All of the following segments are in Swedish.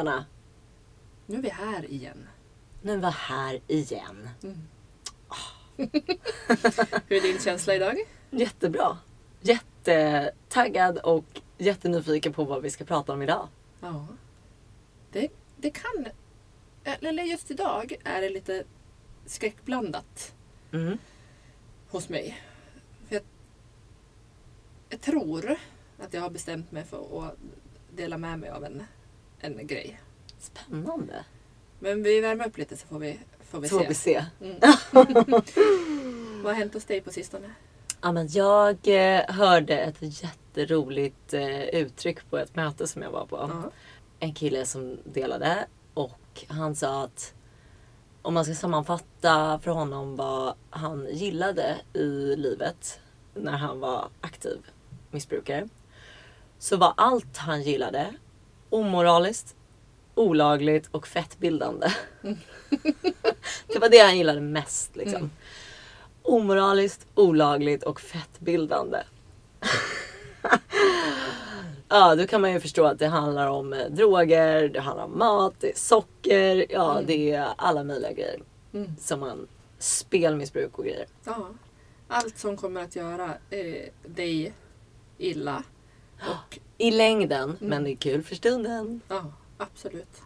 Anna! Nu är vi här igen. Nu är vi här igen. Hur är din känsla idag? Jättebra. Jättetaggad och jättenyfiken på vad vi ska prata om idag. Ja. Det, det kan... Eller just idag är det lite skräckblandat Mm. hos mig. För jag, jag tror att jag har bestämt mig för att dela med mig av en, en grej. Spännande. Men vi värmer upp lite så får vi, får vi Så får se. vi se. Mm. Vad har hänt hos dig på sistone? Ja, men jag eh, hörde ett jätteroligt eh, uttryck på ett möte som jag var på. Ja. En kille som delade och han sa att om man ska sammanfatta för honom vad han gillade i livet när han var aktiv missbrukare. Så var allt han gillade omoraliskt, olagligt och fettbildande. det var det han gillade mest liksom. Mm. Omoraliskt, olagligt och fettbildande. ja, då kan man ju förstå att det handlar om eh, droger, det handlar om mat, det är socker, ja Mm. det är alla möjliga grejer. Mm. Som man, spelmissbruk och grejer. Ja. Allt som kommer att göra eh, dig illa. Och I längden, Mm. men det är kul för stunden. ja, absolut.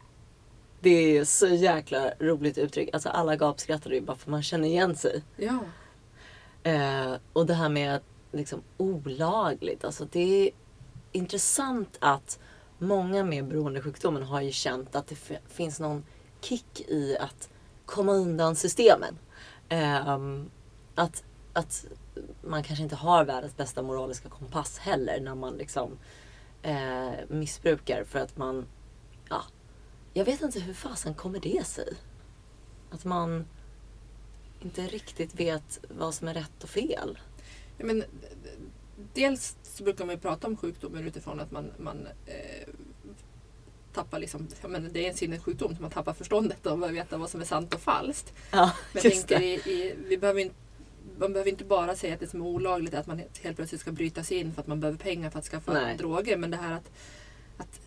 Det är så jäkla roligt uttryck. Alltså alla gapskrattade ju bara för man känner igen sig. Ja. Eh, och det här med liksom olagligt. Alltså det är intressant att många med beroendesjukdomen har ju känt att det finns någon kick i att komma undan systemen. Ehm, att, att man kanske inte har världens bästa moraliska kompass heller när man liksom eh, missbrukar för att man, ja, jag vet inte hur fasen kommer det sig? Att man inte riktigt vet vad som är rätt och fel. Ja, Men, dels så brukar man ju prata om sjukdomen utifrån att man, man eh, tappar liksom, men det är en sinnessjukdom så man tappar förståndet och veta vad som är sant och falskt. Ja, Men jag just tänker i, i, vi behöver inte, man behöver inte bara säga att det som är olagligt är att man helt plötsligt ska bryta sig in för att man behöver pengar för att skaffa Nej. droger. Men det här att, att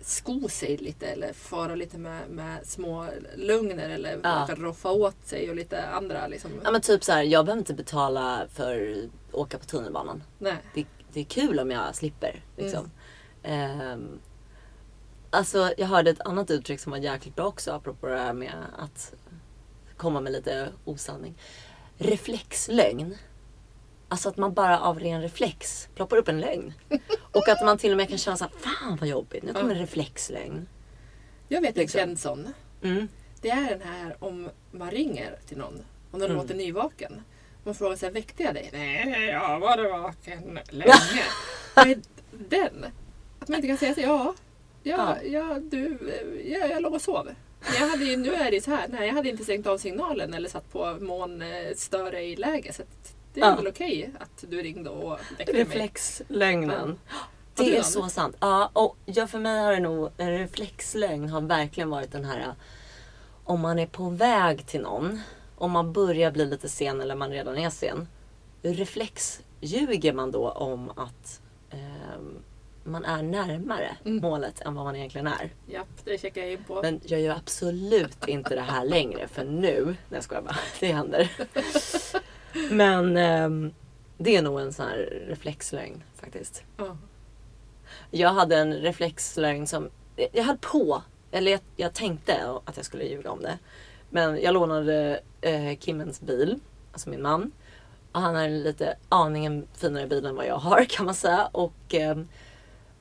sko sig lite eller fara lite med, med små lögner eller Ja. roffa åt sig och lite andra liksom. Ja men typ så här, jag behöver inte betala för att åka på tunnelbanan. Nej. Det, det är kul om jag slipper. Liksom. Ehm, alltså jag hörde ett annat uttryck som var jäkligt bra också apropå det här med att komma med lite osanning. Reflexlögn. Alltså att man bara av ren reflex ploppar upp en lögn. Och att man till och med kan känna så här, fan vad jobbigt, nu kommer en reflexlögn. Jag vet en Liksom. känd sån. Mm. Det är den här om man ringer till någon och den Mm. låter nyvaken. Man frågar sig, väckte jag dig? Nej, jag har varit vaken länge. Vad är den? Att man inte kan säga så, ja, ja, ja, du, ja, jag låg och sov. Jag hade ju, nu är det så här, nej jag hade inte stängt av signalen eller satt på mån eh, i läge. Så det är Ja. väl okej att du ringde och väckte. Reflexlögnen. Det är så sant. Ja, och ja, för mig har det nog, en reflexlögn har verkligen varit den här om man är på väg till någon, om man börjar bli lite sen eller man redan är sen. Reflexljuger man då om att ehm, man är närmare Mm. målet än vad man egentligen är. Japp, det checkar jag in på. Men jag gör absolut inte det här längre för nu, nej jag skojar bara, det händer. Men ehm, det är nog en sån här reflexlögn faktiskt. Ja. Jag hade en reflexlögn som... Jag höll på, eller jag, jag tänkte att jag skulle ljuga om det. Men jag lånade eh, Kimmens bil, alltså min man. Och han har en lite aningen finare bil än vad jag har kan man säga. Och eh,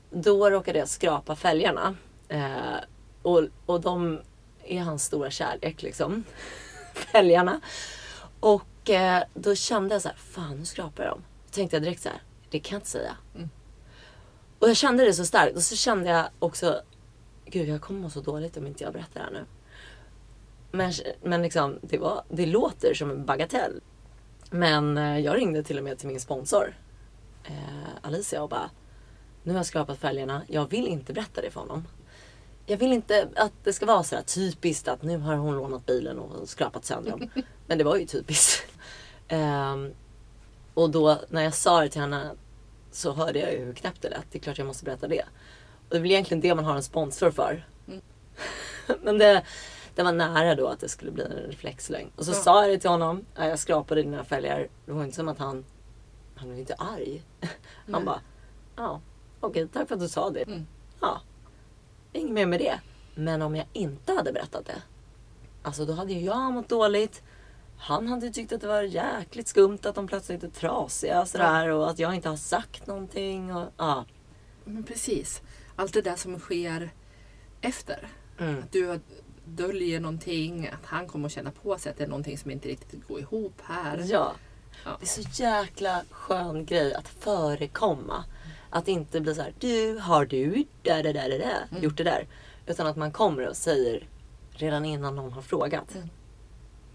då råkade jag skrapa fälgarna. Eh, och, och de är hans stora kärlek liksom. Fälgarna. Och eh, då kände jag så här, fan nu skrapar jag dem. Då tänkte jag direkt så här, det kan jag inte säga. Mm. Och jag kände det så starkt. Och så kände jag också, gud jag kommer må så dåligt om inte jag berättar det här nu. Men, men liksom, det, var, det låter som en bagatell. Men eh, jag ringde till och med till min sponsor. Eh, Alicia och bara, nu har jag skrapat fälgarna. Jag vill inte berätta det för honom. Jag vill inte att det ska vara så här typiskt att nu har hon lånat bilen och skrapat sönder dem. Men det var ju typiskt. Ehm, och då när jag sa det till henne så hörde jag ju hur knäppt det lät. Det är klart jag måste berätta det. Och det är väl egentligen det man har en sponsor för. Men det, det var nära då att det skulle bli en reflexlögn. Och så Ja. sa jag det till honom. "Ja, Jag skrapade dina fälgar. Det var inte som att han... Han blev inte arg. Han Nej. bara... Ja, okej, tack för att du sa det. Mm. Ja, inget mer med det. Men om jag inte hade berättat det. Alltså då hade ju jag mått dåligt. Han hade tyckt att det var jäkligt skumt att de plötsligt är trasiga sådär. Och att jag inte har sagt någonting. Och, ja. Men precis. Allt det där som sker efter. Mm. Att du döljer någonting, att han kommer att känna på sig att det är någonting som inte riktigt går ihop här. Ja. Ja. Det är så jäkla skön grej att förekomma. Att inte bli så här, du, har du där, där, där, där, Mm. gjort det där? Utan att man kommer och säger redan innan någon har frågat. Mm.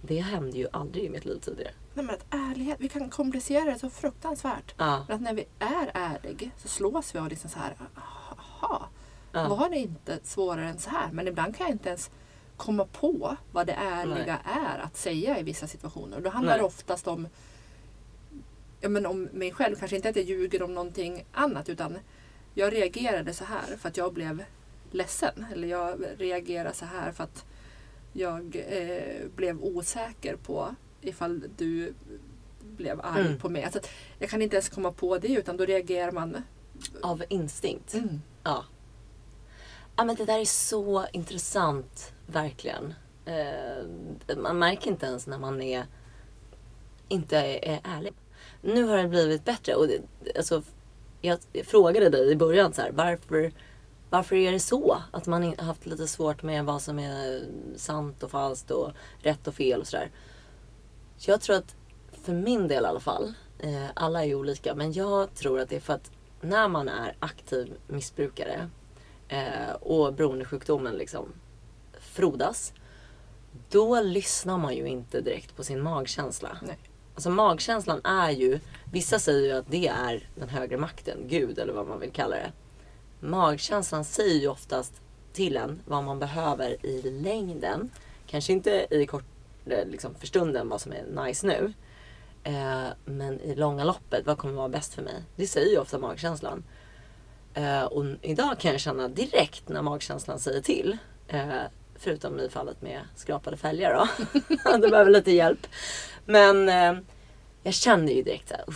Det hände ju aldrig i mitt liv tidigare. Nej, men att ärlighet, vi kan komplicera det så fruktansvärt. Ja, Men att när vi är ärliga så slås vi av liksom så här, jaha, ja. var det inte svårare än så här? Men ibland kan jag inte ens komma på vad det ärliga är att säga i vissa situationer. Då handlar Nej. det oftast om, ja, men om mig själv, kanske inte att jag ljuger om någonting annat utan jag reagerade så här för att jag blev ledsen. Eller jag reagerade så här för att jag eh, blev osäker på ifall du blev arg Mm. på mig. Alltså, jag kan inte ens komma på det utan då reagerar man. Av instinkt. Mm. Ja. ja. men det där är så intressant, verkligen. Eh, man märker inte ens när man är inte är, är ärlig. Nu har det blivit bättre. Och det, alltså, jag frågade dig i början så här, varför, varför är det så? Att man har haft lite svårt med vad som är sant och falskt och rätt och fel och sådär. Så jag tror att, för min del i alla fall, eh, alla är ju olika, men jag tror att det är för att när man är aktiv missbrukare eh, och beroendesjukdomen liksom frodas. Då lyssnar man ju inte direkt på sin magkänsla. Nej. Alltså magkänslan är ju, vissa säger ju att det är den högre makten, Gud eller vad man vill kalla det. Magkänslan säger ju oftast till en vad man behöver i längden. Kanske inte i kort, eh, liksom för stunden vad som är nice nu. Eh, men i långa loppet, vad kommer vara bäst för mig? Det säger ju ofta magkänslan. Eh, och idag kan jag känna direkt när magkänslan säger till. Eh, förutom i fallet med skrapade fälgar då. det behöver lite hjälp. Men eh, jag kände ju direkt att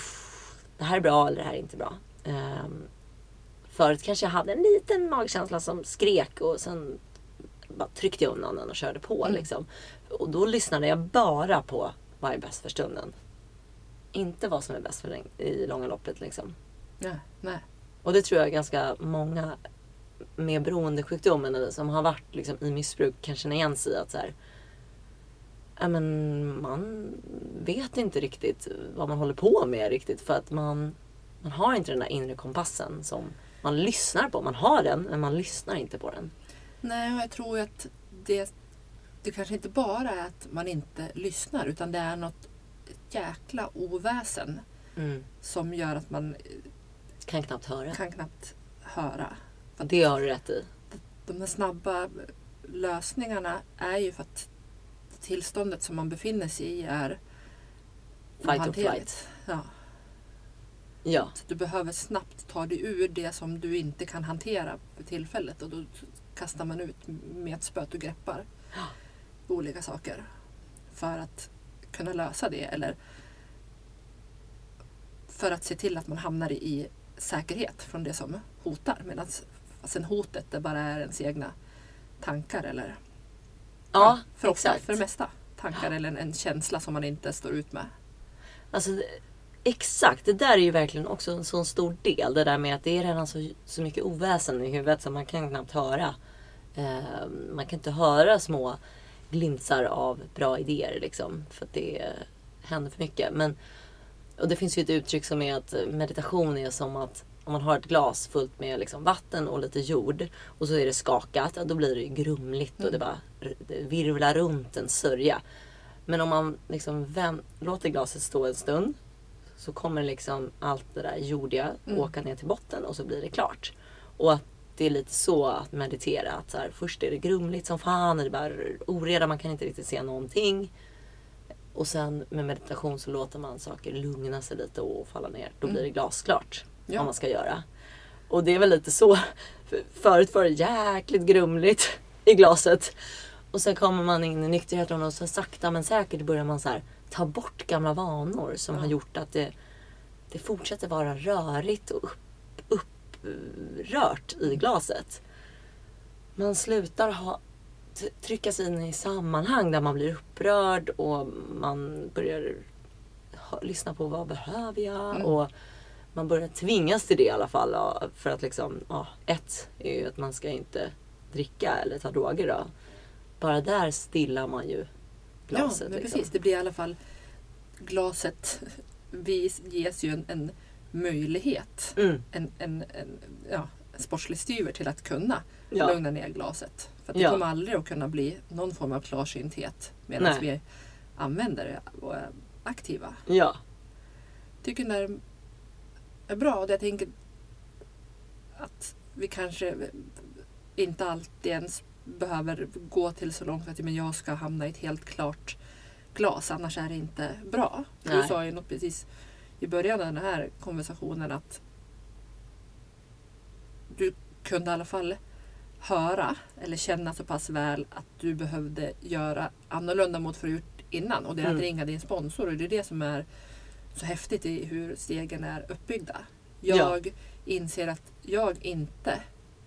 det här är bra eller det här är inte bra. Eh, förut kanske jag hade en liten magkänsla som skrek och sen bara tryckte jag undan den och körde på. Mm. Liksom. Och då lyssnade jag bara på vad är bäst för stunden. Inte vad som är bäst för den, i långa loppet. Liksom. Nej, nej. Och det tror jag ganska många med beroendesjukdomen som har varit liksom, i missbruk kan känna igen sig i. Att så här, men man vet inte riktigt vad man håller på med riktigt. För att man, man har inte den där inre kompassen som man lyssnar på. Man har den men man lyssnar inte på den. Nej, och jag tror att det, det kanske inte bara är att man inte lyssnar utan det är något jäkla oväsen Mm. som gör att man Kan knappt höra. kan knappt höra. Det har du rätt i. De här snabba lösningarna är ju för att tillståndet som man befinner sig i är Fight or flight. Ja. Ja. Så du behöver snabbt ta dig ur det som du inte kan hantera för tillfället och då kastar man ut med ett spöt och greppar Ja. olika saker för att kunna lösa det eller för att se till att man hamnar i säkerhet från det som hotar medan sen hotet det bara är ens egna tankar eller Ja, för, ofta, exakt. för det mesta tankar eller en, en känsla som man inte står ut med. Alltså, exakt, det där är ju verkligen också en sån stor del. Det där med att det är redan så, så mycket oväsen i huvudet så man kan knappt höra. Eh, man kan inte höra små glimtar av bra idéer liksom. För att det händer för mycket. Men, och det finns ju ett uttryck som är att meditation är som att om man har ett glas fullt med liksom vatten och lite jord och så är det skakat, då blir det grumligt och det bara det virvlar runt en sörja. Men om man liksom låter glaset stå en stund så kommer liksom allt det där jordiga Mm. åka ner till botten och så blir det klart. Och att det är lite så att meditera. Att så här, först är det grumligt som fan, det är bara oreda, man kan inte riktigt se någonting. Och sen med meditation så låter man saker lugna sig lite och falla ner. Då blir det glasklart Ja. vad man ska göra. Och det är väl lite så. för- Förut var det jäkligt grumligt. i glaset. Och sen kommer man in i nykterheten och så sakta men säkert börjar man så här, ta bort gamla vanor som Ja. har gjort att det, det fortsätter vara rörigt och upp, upprört i glaset. Man slutar ha, sig in i sammanhang där man blir upprörd och man börjar ha, lyssna på vad behöver jag? Mm. Och man börjar tvingas till det i alla fall. För att liksom, ja, ett är ju att man ska inte dricka eller ta droger då. Bara där stillar man ju glaset. ja, men liksom. precis. Det blir i alla fall glaset vis, ges ju en, en möjlighet, Mm, en, en, en, ja, sportslig styver till att kunna ja. lugna ner glaset. För det Ja. kommer aldrig att kunna bli någon form av klarsynthet medan Nej. vi använder det och är aktiva. ja. tycker den där är bra. Och jag tänker att vi kanske inte alltid ens behöver gå till så långt att men jag ska hamna i ett helt klart glas, annars är det inte bra. Du Nej. sa ju något precis i början av den här konversationen att du kunde i alla fall höra eller känna så pass väl att du behövde göra annorlunda mot förut innan och det är Mm. att ringa din sponsor och det är det som är så häftigt i hur stegen är uppbyggda. Ja. Jag inser att jag inte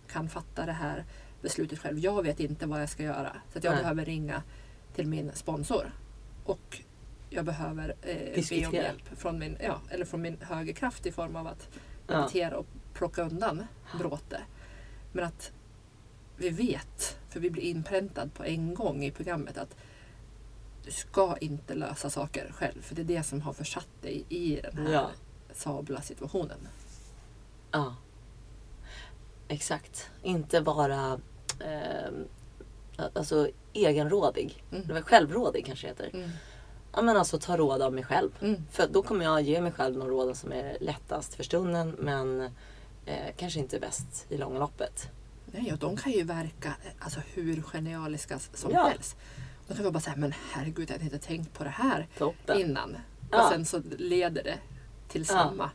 kan fatta det här beslutet själv. Jag vet inte vad jag ska göra. Så jag Nej. behöver ringa till min sponsor. Och jag behöver eh, be om hjälp från min, ja, eller från min högre kraft i form av att Ja. meditera och plocka undan bråte. Men att vi vet, för vi blir inpräntad på en gång i programmet att du ska inte lösa saker själv. För det är det som har försatt dig i den här Ja. sabla situationen. Ja. Exakt. Inte vara eh, alltså, egenrådig. Mm. Det självrådig kanske heter. Mm. Ja men alltså ta råd av mig själv. Mm. För då kommer jag ge mig själv de råden som är lättast för stunden men eh, kanske inte bäst i långa loppet. Nej, och de kan ju verka eh, alltså, hur genialiska som Ja. helst. De kan vara bara säga, men herregud, jag hade inte tänkt på det här Toppen. innan. Ja. Och sen så leder det till samma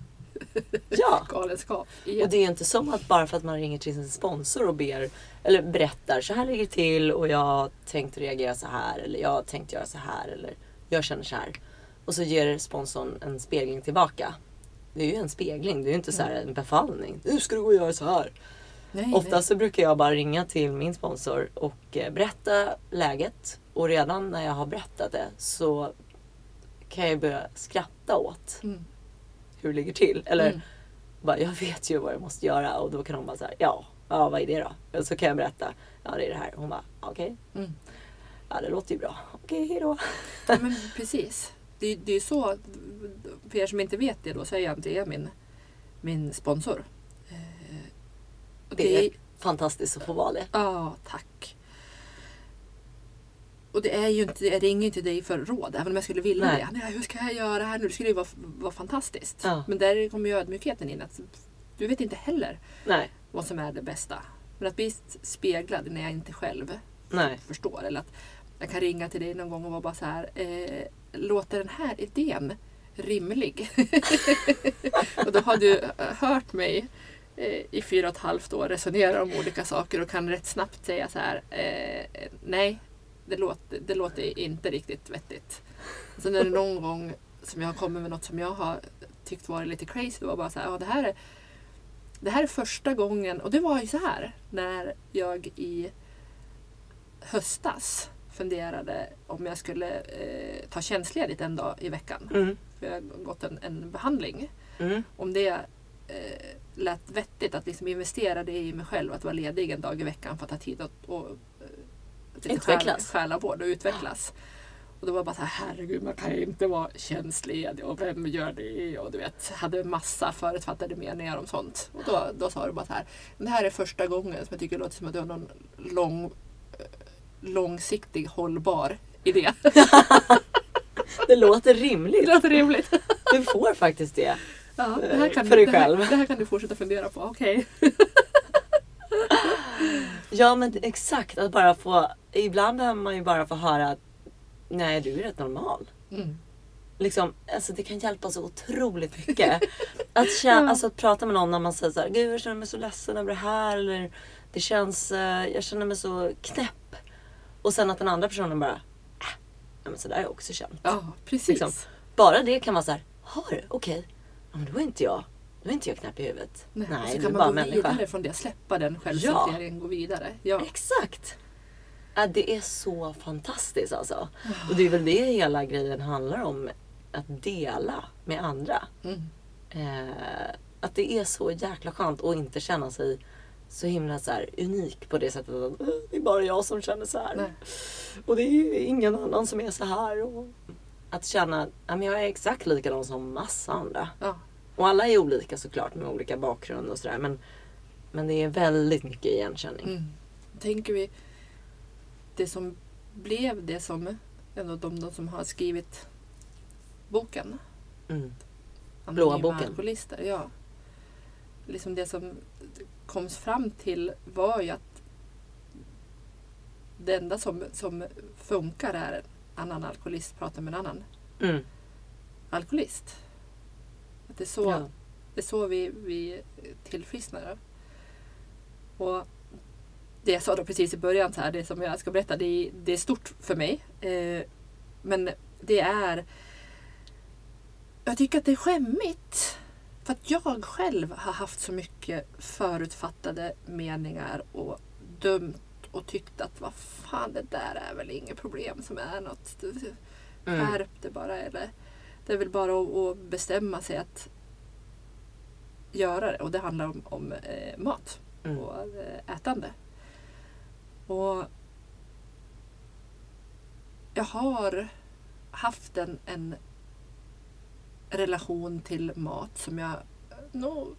Ja. galenskap. Och Igen. det är inte som att bara för att man ringer till sin sponsor och ber eller berättar så här ligger det till och jag tänkt reagera så här eller jag har tänkt göra så här eller jag känner så här. Och så ger sponsorn en spegling tillbaka. Det är ju en spegling, det är ju inte så här en befallning. Nu ska du gå och göra så här. Nej, Oftast så brukar jag bara ringa till min sponsor och eh, berätta läget. Och redan när jag har berättat det så kan jag börja skratta åt. Mm. hur det ligger till. Eller Mm. bara, jag vet ju vad jag måste göra och då kan hon bara säga ja, ja vad är det då? Och så kan jag berätta, ja det är det här. Hon bara, okej, Mm. ja det låter ju bra. Okej, hejdå. Ja, men precis. Det, är- ju så, för er som inte vet det då, så är jag inte min, min sponsor. Eh, och Det är fantastiskt att få vara det. Ja, tack. Och det är ju inte, jag ringer ju inte dig för råd, även om jag skulle vilja Nej. det. Nej, hur ska jag göra här nu? Det skulle ju vara, vara fantastiskt. Ja. Men där kommer ju ödmjukheten in. Att du vet inte heller Nej, vad som är det bästa. Men att bli speglad när jag inte själv nej. förstår. Eller att jag kan ringa till dig någon gång och vara bara så här. Eh, låter den här idén rimlig? och då har du eh, hört mig eh, i fyra och ett halvt år resonera om olika saker och kan rätt snabbt säga så här. Eh, nej, det låter, det låter inte riktigt vettigt. Sen är det någon gång som jag har kommit med något som jag har tyckt varit lite crazy. Det var bara så här, ja, det här är det här är första gången, och det var ju så här när jag i höstas funderade om jag skulle eh, ta tjänstledigt en dag i veckan. Mm. För jag har gått en, en behandling. Mm. Om det eh, lät vettigt att liksom investera det i mig själv, att vara ledig en dag i veckan för att ha tid att och, eh, Utvecklas. Själ, själavård och utvecklas. Och då var bara så här, herregud man kan ju inte vara tjänstledig och vem gör det? Och du vet, hade massa förutfattade meningar om sånt. Och då, då sa du bara så här, det här är första gången som jag tycker det låter som att du har någon lång, eh, långsiktig hållbar idé. Det låter Det rimligt. låter rimligt. Du får faktiskt det. Ja, det här kan För dig du, det här- själv. Det här kan du fortsätta fundera på. Okej. Ja men exakt, att bara få... Ibland behöver man ju bara få höra att nej du är rätt normal. Mm. liksom, alltså det kan hjälpa så otroligt mycket. Att, känna, alltså, att prata med någon när man säger så här, Gud jag känner mig så ledsen över det här. Eller det känns, eh, jag känner mig så knäpp. Och sen att den andra personen bara, äh, ja, men så där har jag också känt. Ja, precis. Liksom. Bara det kan vara så här, har du? Okej. Ja, men då är inte jag, då är inte jag knäpp i huvudet. Nej, Nej och så kan man bara gå människa. vidare från det. Släppa den självcentreringen, gå vidare. Ja. Exakt! Ja, det är så fantastiskt alltså. Och det är väl det hela grejen handlar om. Att dela med andra. Mm. Eh, att det är så jäkla skönt att inte känna sig så himla så här unik på det sättet att "Eh, det är bara jag som känner så här. Nej. Och det är ingen annan som är så här. Och att känna att jag är exakt likadan som massa andra. Ja. Och alla är olika såklart med olika bakgrund och sådär. Men, men det är väldigt mycket igenkänning. Mm. Tänker vi det som blev det som ändå de, de som har skrivit boken. Mm. Blåa boken. Alkoholister, ja. Liksom det som kom fram till var ju att det enda som, som funkar är en annan alkoholist pratar med en annan Mm. alkoholist. Det är så, Ja. det är så vi, vi tillfrisknar. Och det jag sa då precis i början, så här, det som jag ska berätta, det är, det är stort för mig. Eh, men det är... Jag tycker att det är skämmigt. För att jag själv har haft så mycket förutfattade meningar och dömt och tyckt att vad fan det där är väl inget problem som är något. Mm. Skärp det bara. Eller, det är väl bara att, bestämma sig att göra det. Och det handlar om, om eh, mat Mm. och eh, ätande. Och jag har haft en, en relation till mat som jag nog...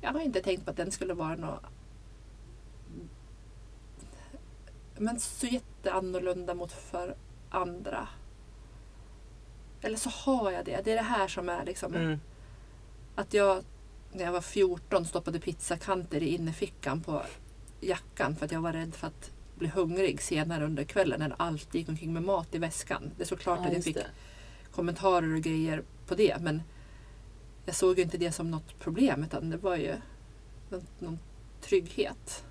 Jag har inte tänkt på att den skulle vara något men så jätteannorlunda mot för andra. Eller så har jag det. Det är det här som är liksom Mm. att jag när jag var 14 stoppade pizzakanter i innerfickan på jackan för att jag var rädd för att bli hungrig senare under kvällen när allt gick omkring med mat i väskan. Det är såklart Ja, att jag fick det. kommentarer och grejer på det men jag såg ju inte det som något problem utan det var ju någon, någon trygghet.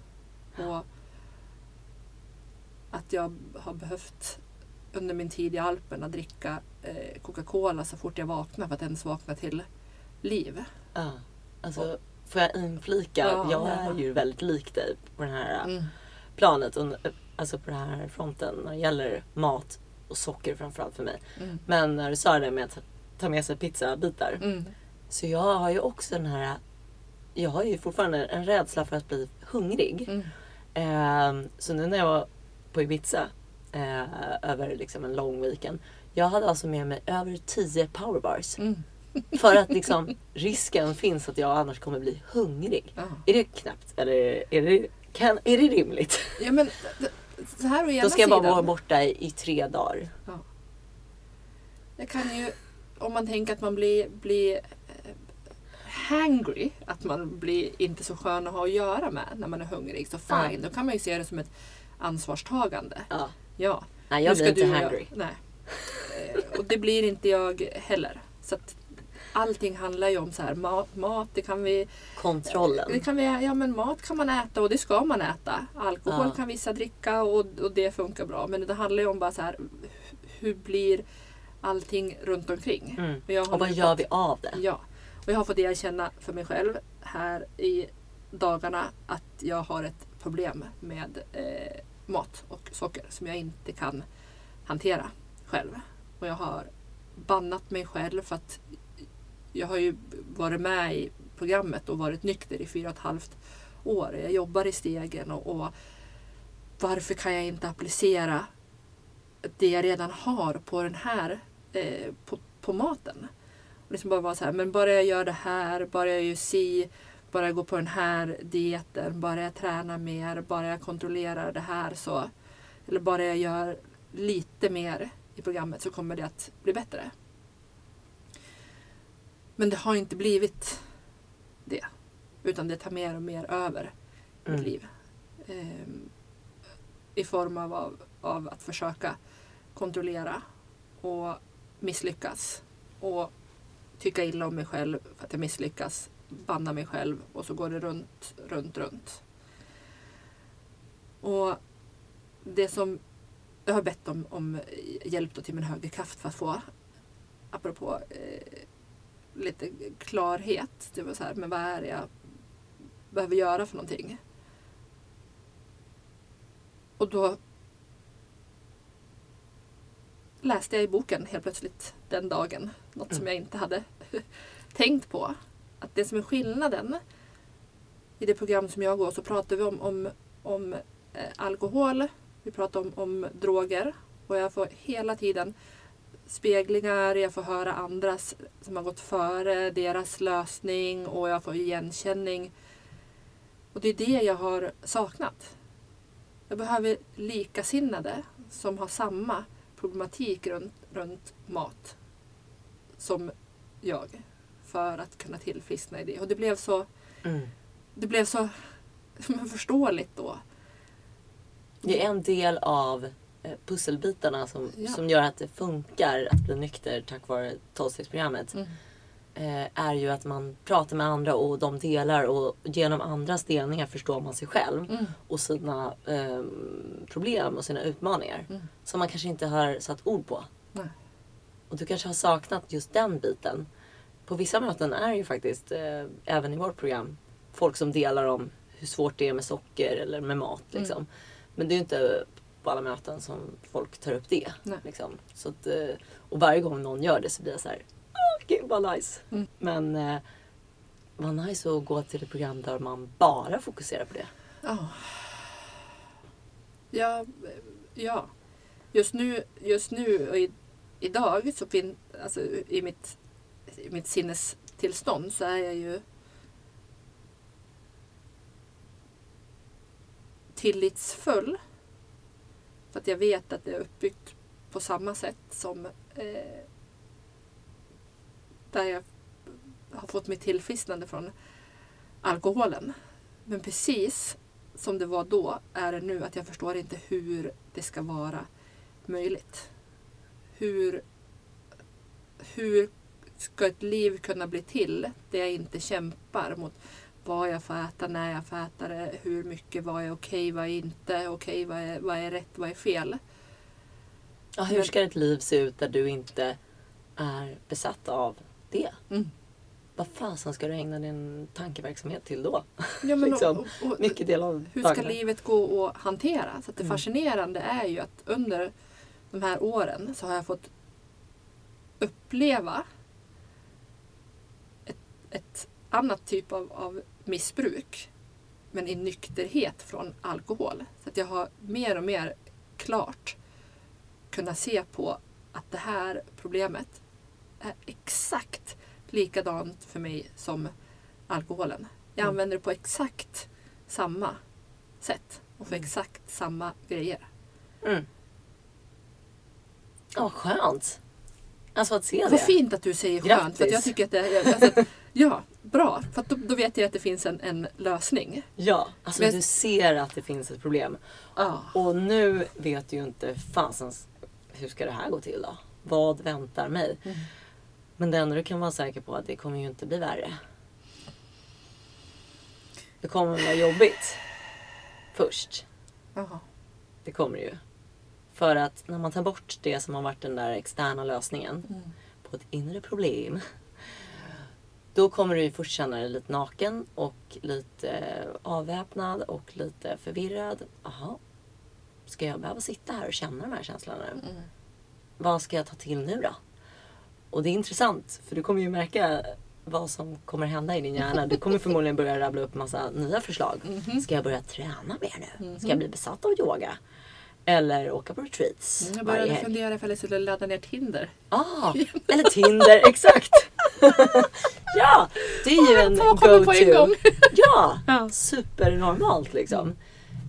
Och att jag har behövt under min tid i Alperna dricka eh, Coca-Cola så fort jag vaknar för att ens vakna till liv. Ja. Alltså, får jag inflika? Ja, jag ja. är ju väldigt lik dig på det här Mm. planet. Och, alltså på den här fronten när det gäller mat och socker framförallt för mig. Mm. Men när du sa det med att ta med sig pizzabitar. Mm. Så jag har ju också den här... Jag har ju fortfarande en rädsla för att bli hungrig. Mm. Ehm, så nu när jag var på Ibiza eh, över liksom en lång weekend. Jag hade alltså med mig över 10 powerbars. Mm. För att liksom risken finns att jag annars kommer bli hungrig. Ja. Är det knappt? Eller är det, kan, är det rimligt? ja men så här å ena Då ska jag bara sidan. vara borta i, i tre dagar. Ja. Jag kan ju, om man tänker att man blir, blir eh, hangry, att man blir inte så skön att ha att göra med när man är hungrig, så fine. Ja. Då kan man ju se det som ett ansvarstagande. Ja. Ja. Nej, jag blir inte. Jag, nej. Eh, Och det blir inte jag heller. Så att allting handlar ju om så här, mat, mat det kan vi Kontrollen. Det kan vi, ja men mat kan man äta och det ska man äta. Alkohol Ja. kan vissa dricka och, och det funkar bra. Men det handlar ju om bara så här, hur blir allting runt omkring? Mm. Och, Och vad gör fått- vi av det? Ja, och jag har fått erkänna för mig själv här i dagarna att jag har ett problem med eh, mat och socker som jag inte kan hantera själv. Och jag har bannat mig själv för att jag har ju varit med i programmet och varit nykter i fyra och ett halvt år. Jag jobbar i stegen och, och varför kan jag inte applicera det jag redan har på den här, eh, på, på maten? Och liksom bara vara så här, men bara jag gör det här, bara jag gör si, bara jag går på den här dieten, bara jag tränar mer, bara jag kontrollerar det här så, eller bara jag gör lite mer i programmet så kommer det att bli bättre. Men det har inte blivit det. Utan det tar mer och mer över Mm. mitt liv. Ehm, I form av, av, av att försöka kontrollera. Och misslyckas och tycka illa om mig själv för att jag misslyckas, banna mig själv och så går det runt, runt, runt. Och det som jag har bett om, om hjälp till min högerkraft för att få, apropå eh, lite klarhet. Det var så här, men vad är det jag behöver göra för någonting? Och då läste jag i boken helt plötsligt den dagen. Något som jag inte hade tänkt på. Att det som är skillnaden i det program som jag går så pratar vi om, om, om eh, alkohol, vi pratar om, om droger och jag får hela tiden speglingar, jag får höra andras som har gått före, deras lösning och jag får igenkänning. Och det är det jag har saknat. Jag behöver likasinnade som har samma problematik runt, runt mat som jag för att kunna tillfriskna i det. Och det blev så, Mm. det blev så förståeligt då. Det är en del av eh, pusselbitarna som, Ja. som gör att det funkar att bli nykter tack vare tolvstegsprogrammet. Mm. Eh, är ju att man pratar med andra och de delar och genom andras delningar förstår man sig själv Mm. och sina eh, problem och sina utmaningar. Mm. Som man kanske inte har satt ord på. Nej. Och du kanske har saknat just den biten. På vissa möten är ju faktiskt, eh, även i vårt program, folk som delar om hur svårt det är med socker eller med mat. Liksom. Mm. Men det är ju inte på alla möten som folk tar upp det. Liksom. Så att, eh, och varje gång någon gör det så blir jag så här, åh gud vad nice. Mm. Men eh, vad nice att gå till ett program där man bara fokuserar på det. Ja. Ja, ja. Just nu, just nu och i, idag så fin, alltså i mitt, mitt sinnestillstånd så är jag ju tillitsfull. För att jag vet att det är uppbyggt på samma sätt som eh, där jag har fått mitt tillfrisknande från alkoholen. Men precis som det var då är det nu att jag förstår inte hur det ska vara möjligt. Hur, hur ska ett liv kunna bli till där jag inte kämpar mot vad jag får äta, när jag får äta det, hur mycket, vad är okej, vad är inte okej, vad, är, vad är rätt, vad är fel. Ja, hur ska ett liv se ut där du inte är besatt av det? Mm. Vad fasen ska du ägna din tankeverksamhet till då? Ja, men Liksom, och, och, Mycket del av hur ska dagarna. livet gå att hantera? Så att det Mm. fascinerande är ju att under de här åren så har jag fått uppleva ett, annat typ av, av missbruk. Men i nykterhet från alkohol. Så att jag har mer och mer klart kunnat se på att det här problemet är exakt likadant för mig som alkoholen. Jag Mm. använder det på exakt samma sätt och för Mm. exakt samma grejer. Mm. Ja, skönt. Alltså att se Vad det. fint att du säger skönt. För att jag Grattis. tycker att det, alltså, att- ja, bra. För då, då vet jag att det finns en, en lösning. Ja, alltså Men- du ser att det finns ett problem. Ja. Och nu vet du ju inte fasens hur ska det här gå till då? Vad väntar mig? Mm. Men det enda du kan vara säker på är att det kommer ju inte bli värre. Det kommer vara jobbigt. Först. Jaha. Det kommer det ju. För att när man tar bort det som har varit den där externa lösningen Mm. på ett inre problem. Då kommer du ju först känna dig lite naken och lite eh, avväpnad och lite förvirrad. Jaha, ska jag behöva sitta här och känna de här känslorna nu? Mm. Vad ska jag ta till nu då? Och det är intressant för du kommer ju märka vad som kommer hända i din hjärna. Du kommer förmodligen börja rabbla upp massa nya förslag. Mhm. Ska jag börja träna mer nu? Ska jag bli besatt av yoga? Eller åka på retreats Mm, Jag började fundera ifall jag skulle ladda ner Tinder. Ah, eller Tinder, exakt! ja, det är ju en go-to. Ja, supernormalt liksom.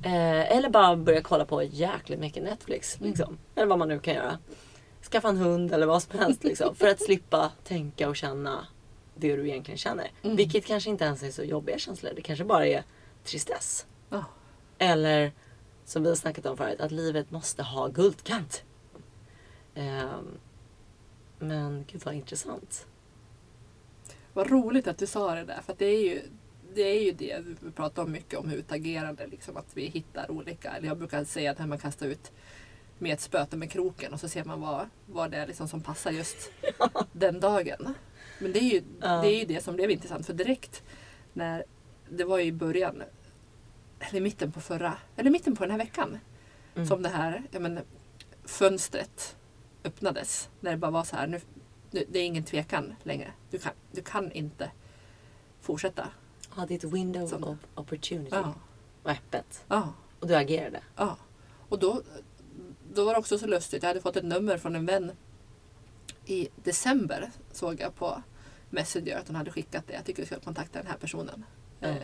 Eh, eller bara börja kolla på jäkligt mycket Netflix. Mm. Liksom. Eller vad man nu kan göra. Skaffa en hund eller vad som helst. Liksom, för att slippa tänka och känna det du egentligen känner. Mm. Vilket kanske inte ens är så jobbiga känslor. Det kanske bara är tristess. Ja. Eller som vi har snackat om förut, att livet måste ha guldkant. Ehm, Men gud vad intressant. Vad roligt att du sa det där. För det är ju det, är ju det vi pratar om mycket om utagerande. Liksom, att vi hittar olika. Eller jag brukar säga att man kastar ut med ett spöte med kroken och så ser man vad, vad det är liksom som passar just den dagen. Men det är, ju, det är ju det som blev intressant. För direkt när det var ju i början, eller mitten på förra, eller mitten på den här veckan. Mm. Som det här men, fönstret öppnades. När det bara var så här, nu, det är ingen tvekan längre. Du kan, du kan inte fortsätta. Ja, ditt window Som- of opportunity Ja, var öppet. ja, Och du agerade. ja. Och då, då var det också så lustigt. Jag hade fått ett nummer från en vän i december. Såg jag på Messenger att hon hade skickat det. Jag tycker vi ska kontakta den här personen. Ja. Eh,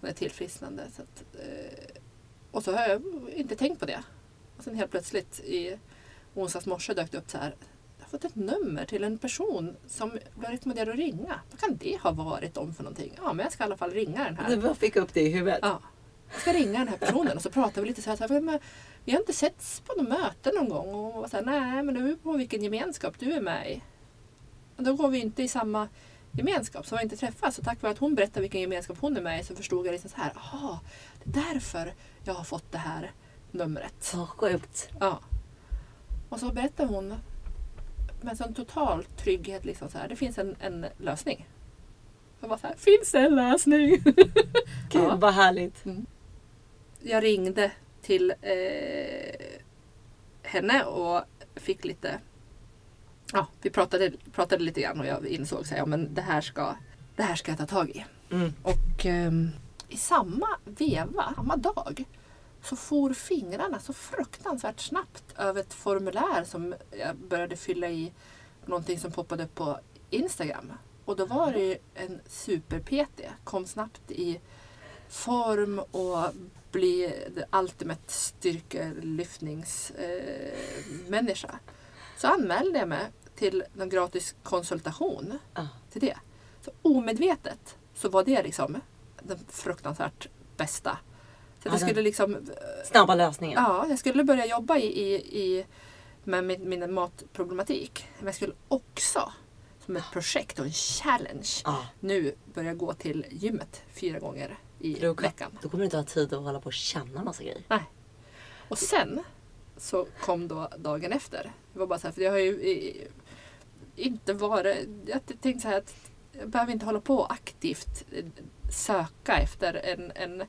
hon är tillfrisknande. Så att, eh, och så har jag inte tänkt på det. Och sen helt plötsligt i onsdags morse dök det upp så här. Jag fått ett nummer till en person som blev rekommenderad att ringa. Vad kan det ha varit om för någonting? Ja, men jag ska i alla fall ringa den här. Du bara fick upp det i huvudet. Ja. Jag ska ringa den här personen och så pratar vi lite så här. Så här men, vi har inte setts på något möte någon gång. Och så här, nej men det beror på vilken gemenskap du är med i. Och då går vi inte i samma gemenskap så vi har inte träffats. Så tack vare att hon berättade vilken gemenskap hon är med i så förstod jag liksom så här. Jaha, det är därför jag har fått det här numret. Så sjukt. Ja. Och så berättar hon med sån total trygghet liksom så här. Det finns en, en lösning. Jag var så här, finns det en lösning? Gud Ja. vad härligt. jag ringde till eh, henne och fick lite... Ja, vi pratade, pratade lite grann och jag insåg att ja, men det, här ska, det här ska jag ta tag i. Mm. Och ehm, i samma veva, samma dag, så for fingrarna så fruktansvärt snabbt över ett formulär som jag började fylla i någonting som poppade upp på Instagram. Och då var det ju en super-PT, kom snabbt i form och bli the ultimate styrkelyftningsmänniska. Eh, så anmälde jag mig till en gratis konsultation Ja. till det. Så omedvetet så var det liksom den fruktansvärt bästa. Så att Ja, jag skulle liksom Snabba lösningen. Ja, jag skulle börja jobba i, i, i, med min, min matproblematik. Men jag skulle också som ett projekt och en challenge Ja. nu börja gå till gymmet fyra gånger i Då, kan, veckan. då kommer du inte ha tid att hålla på och känna massa grejer. Och sen så kom då dagen efter. Det var bara så här, för jag har ju i- inte varit... Jag tänkte så här att jag behöver inte hålla på aktivt eh, söka efter en, en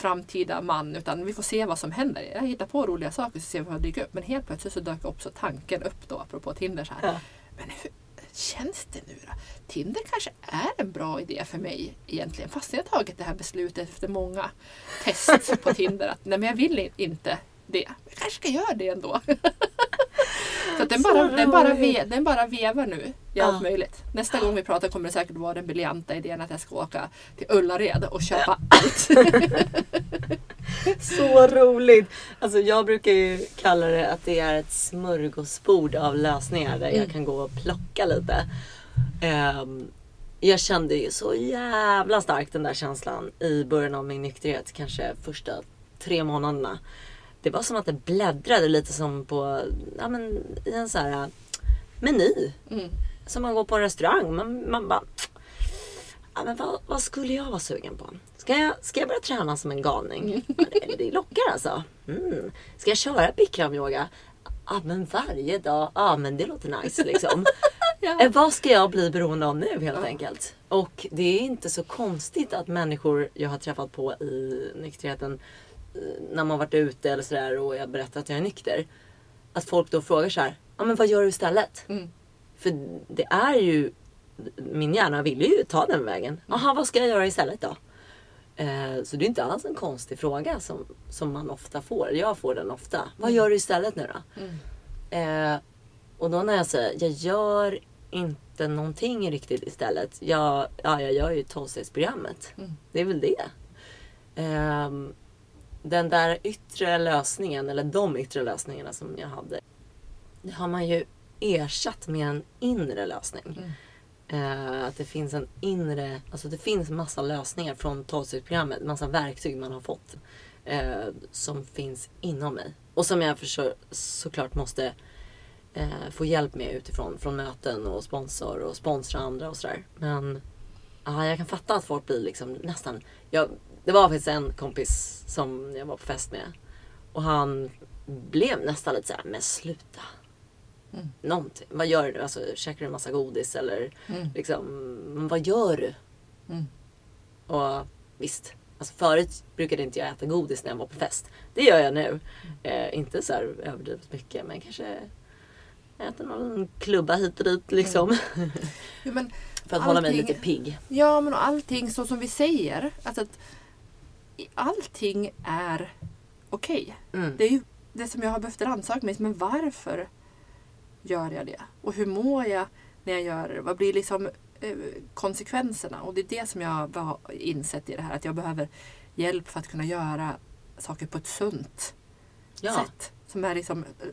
framtida man utan vi får se vad som händer. Jag hittar på roliga saker så ser vi vad dyker upp. Men helt plötsligt så dök också tanken upp då apropå Tinder så här. Ja. Men hur känns det nu då? Tinder kanske är en bra idé för mig egentligen. Fast jag har tagit det här beslutet efter många test på Tinder att nej men jag vill inte det. Jag kanske ska göra det ändå. Så den, Så bara, den, bara ve, den bara vevar nu i Ja. allt möjligt. Nästa gång vi pratar kommer det säkert vara den briljanta idén att jag ska åka till Ullared och köpa allt. Så roligt! Alltså jag brukar ju kalla det att det är ett smörgåsbord av lösningar där jag Mm. kan gå och plocka lite. Ehm, jag kände ju så jävla starkt den där känslan i början av min nykterhet. Kanske första tre månaderna. Det var som att det bläddrade lite som på, ja men i en så här meny. Mm. Som man går på en restaurang. Man, man bara, ja, men vad, vad skulle jag vara sugen på? Ska jag, ska jag börja träna som en galning? Ja, Det, det lockar alltså. Mm. Ska jag köra bikramyoga? Ja men varje dag. Ja men det låter nice liksom. Ja. Eh, Vad ska jag bli beroende av nu helt Ja. enkelt? Och det är inte så konstigt att människor jag har träffat på i nykterheten när man varit ute eller sådär och jag berättar att jag är nykter. Att folk då frågar så här, ja men vad gör du istället? Mm. För det är ju, min hjärna vill ju ta den vägen. Jaha, vad ska jag göra istället då? Eh, så det är inte alls en konstig fråga som, som man ofta får. Jag får den ofta. Vad gör du istället nu då? Mm. Eh, och då när jag säger, jag gör inte någonting riktigt istället. Jag, ja, jag gör ju tolvstegsprogrammet. Mm. Det är väl det. Ehm, den där yttre lösningen, eller de yttre lösningarna som jag hade. Det har man ju ersatt med en inre lösning. Mm. Eh, att det finns en inre, alltså det finns massa lösningar från tolvstegsprogrammet. Massa verktyg man har fått. Eh, som finns inom mig. Och som jag för så, såklart måste eh, få hjälp med utifrån från möten och sponsor och sponsra andra och sådär. Men ja, jag kan fatta att folk blir liksom nästan... Jag, det var faktiskt en kompis som jag var på fest med. Och han blev nästan lite såhär, men sluta. Mm. Någonting. Vad gör du? Alltså, käkar du en massa godis eller Mm. liksom, vad gör du? Mm. Och visst, alltså förut brukade inte jag äta godis när jag var på fest. Det gör jag nu. Eh, inte så här överdrivet mycket men kanske äter någon klubba hit och dit liksom. Jo, men, För att hålla mig Allting- lite pigg. ja, men och allting så som vi säger. Alltså att allting är okej. Mm. Det är ju det som jag har behövt rannsaka mig. Men varför gör jag det? Och hur mår jag när jag gör det? Vad blir liksom eh, konsekvenserna? Och det är det som jag har insett i det här. Att jag behöver hjälp för att kunna göra saker på ett sunt Ja, sätt. Som är liksom eh,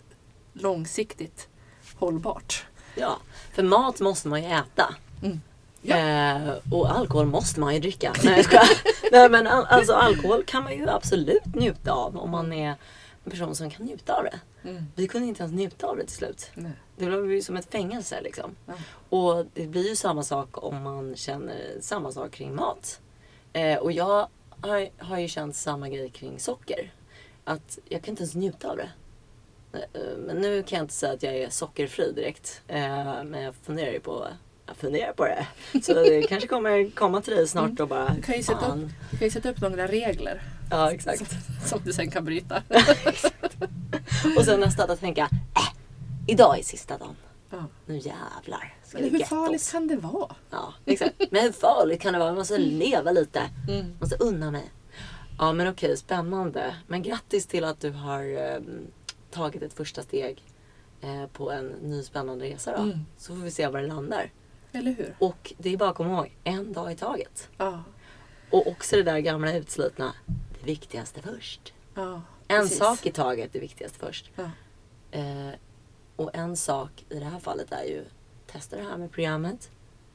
långsiktigt hållbart. ja, för mat måste man ju äta. Mm. Ja. Eh, och alkohol måste man ju dricka. Nej, skojar. Nej men al- alltså alkohol kan man ju absolut njuta av om man är en person som kan njuta av det. Mm. Vi kunde inte ens njuta av det till slut. Nej. Det blev ju som ett fängelse liksom. Ja. Och det blir ju samma sak om man känner samma sak kring mat. Eh, och jag har, har ju känt samma grej kring socker. Att jag kan inte ens njuta av det. Eh, Men nu kan jag inte säga att jag är sockerfri direkt. Eh, Men jag funderar ju på jag funderar på det. Så det kanske kommer komma till dig snart och bara... Du kan ju sätta "Fan." Du kan sätta upp några regler Ja exakt. som du sen kan bryta. Och sen nästa dag tänka, äh, idag är sista dagen. Ja. Nu jävlar ska vi hur farligt oss. kan det vara? Ja, exakt. Men hur farligt kan det vara? Man måste leva lite. Mm. Måste unna mig. Ja men okej, spännande. Men grattis till att du har eh, tagit ett första steg eh, på en ny spännande resa då. Mm. Så får vi se var det landar. Eller hur? Och det är bara att komma ihåg, en dag i taget. Ja. Och också det där gamla utslitna, det viktigaste först. ja En sak i taget, det viktigaste först. Ja. Eh, och en sak i det här fallet är ju, testa det här med programmet.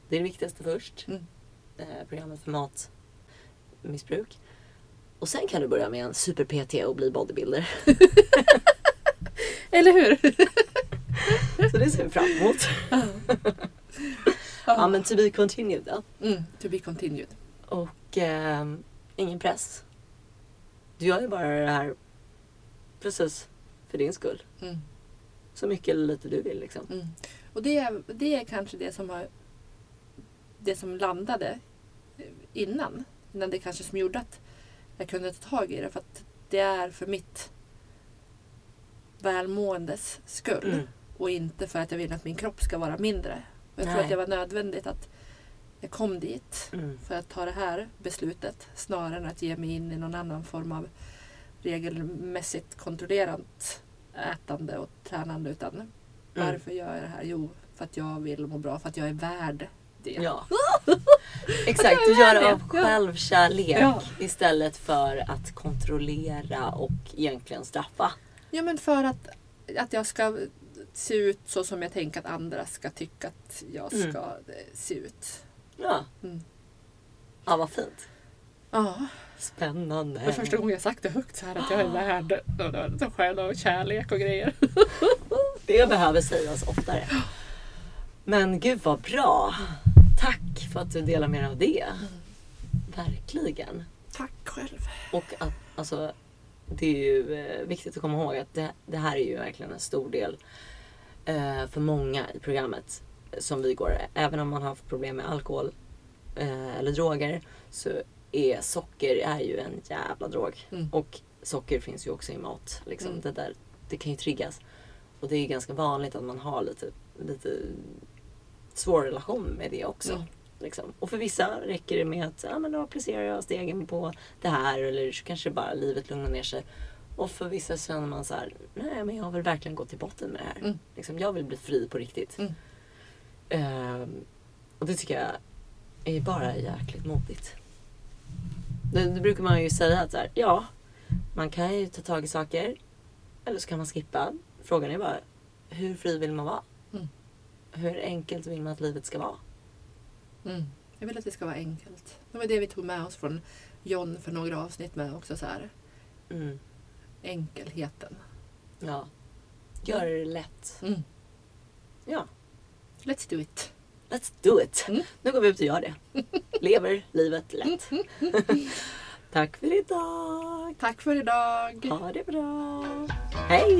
Det är det viktigaste först. Mm. Eh, programmet för matmissbruk. Och sen kan du börja med en super-PT och bli bodybuilder. Eller hur? Så det ser vi fram emot. ja men to be continued då. Mm. To be continued. Och ehm, ingen press. Du gör ju bara det här precis för din skull. Mm. Så mycket eller lite du vill liksom. Mm. Och det är, det är kanske det som har det som landade eh, innan. Innan det kanske som gjorde att jag kunde ta tag i det. För att det är för mitt välmåendes skull. Mm. Och inte för att jag vill att min kropp ska vara mindre. Jag tror Nej. att det var nödvändigt att jag kom dit Mm. för att ta det här beslutet snarare än att ge mig in i någon annan form av regelmässigt kontrollerat ätande och tränande. Utan Mm. varför gör jag det här? Jo, för att jag vill må bra, för att jag är värd det. Ja. Exakt, du gör det av självkärlek Ja. istället för att kontrollera och egentligen straffa. Ja, men för att, att jag ska se ut så som jag tänker att andra ska tycka att jag Mm. ska eh, se ut. Ja, Mm. ja vad fint. Ja, Spännande. det var första gången jag sagt det högt så här att jag är värd själ och kärlek och grejer. Det behöver sägas oftare. Men gud vad bra. Tack för att du delar med dig av det. Verkligen. Tack själv. Och att, alltså, det är ju eh, viktigt att komma ihåg att det, det här är ju verkligen en stor del eh, för många i programmet som vi går. Även om man har haft problem med alkohol eh, eller droger så är socker är ju en jävla drog. Mm. Och socker finns ju också i mat. Liksom. Mm. Det, där, det kan ju triggas. Och det är ganska vanligt att man har lite, lite svår relation med det också. Mm. Liksom. Och för vissa räcker det med att ja, men då applicerar jag stegen på det här eller så kanske bara livet lugnar ner sig. Och för vissa känner man så här, nej men jag vill verkligen gå till botten med det här. Mm. Liksom, jag vill bli fri på riktigt. Mm. Ehm, och det tycker jag är bara jäkligt modigt. Det, det brukar man ju säga att så här, ja, man kan ju ta tag i saker eller så kan man skippa. Frågan är bara, hur fri vill man vara? Mm. Hur enkelt vill man att livet ska vara? Mm. Jag vill att det ska vara enkelt. Det var det vi tog med oss från John för några avsnitt med också. Så här. Mm. Enkelheten. Ja. Gör det lätt. Mm. Ja, Let's do it. let's do it. Mm. Nu går vi ut och gör det. Lever livet lätt. Tack för idag. Tack för idag. Ha det bra. Hej!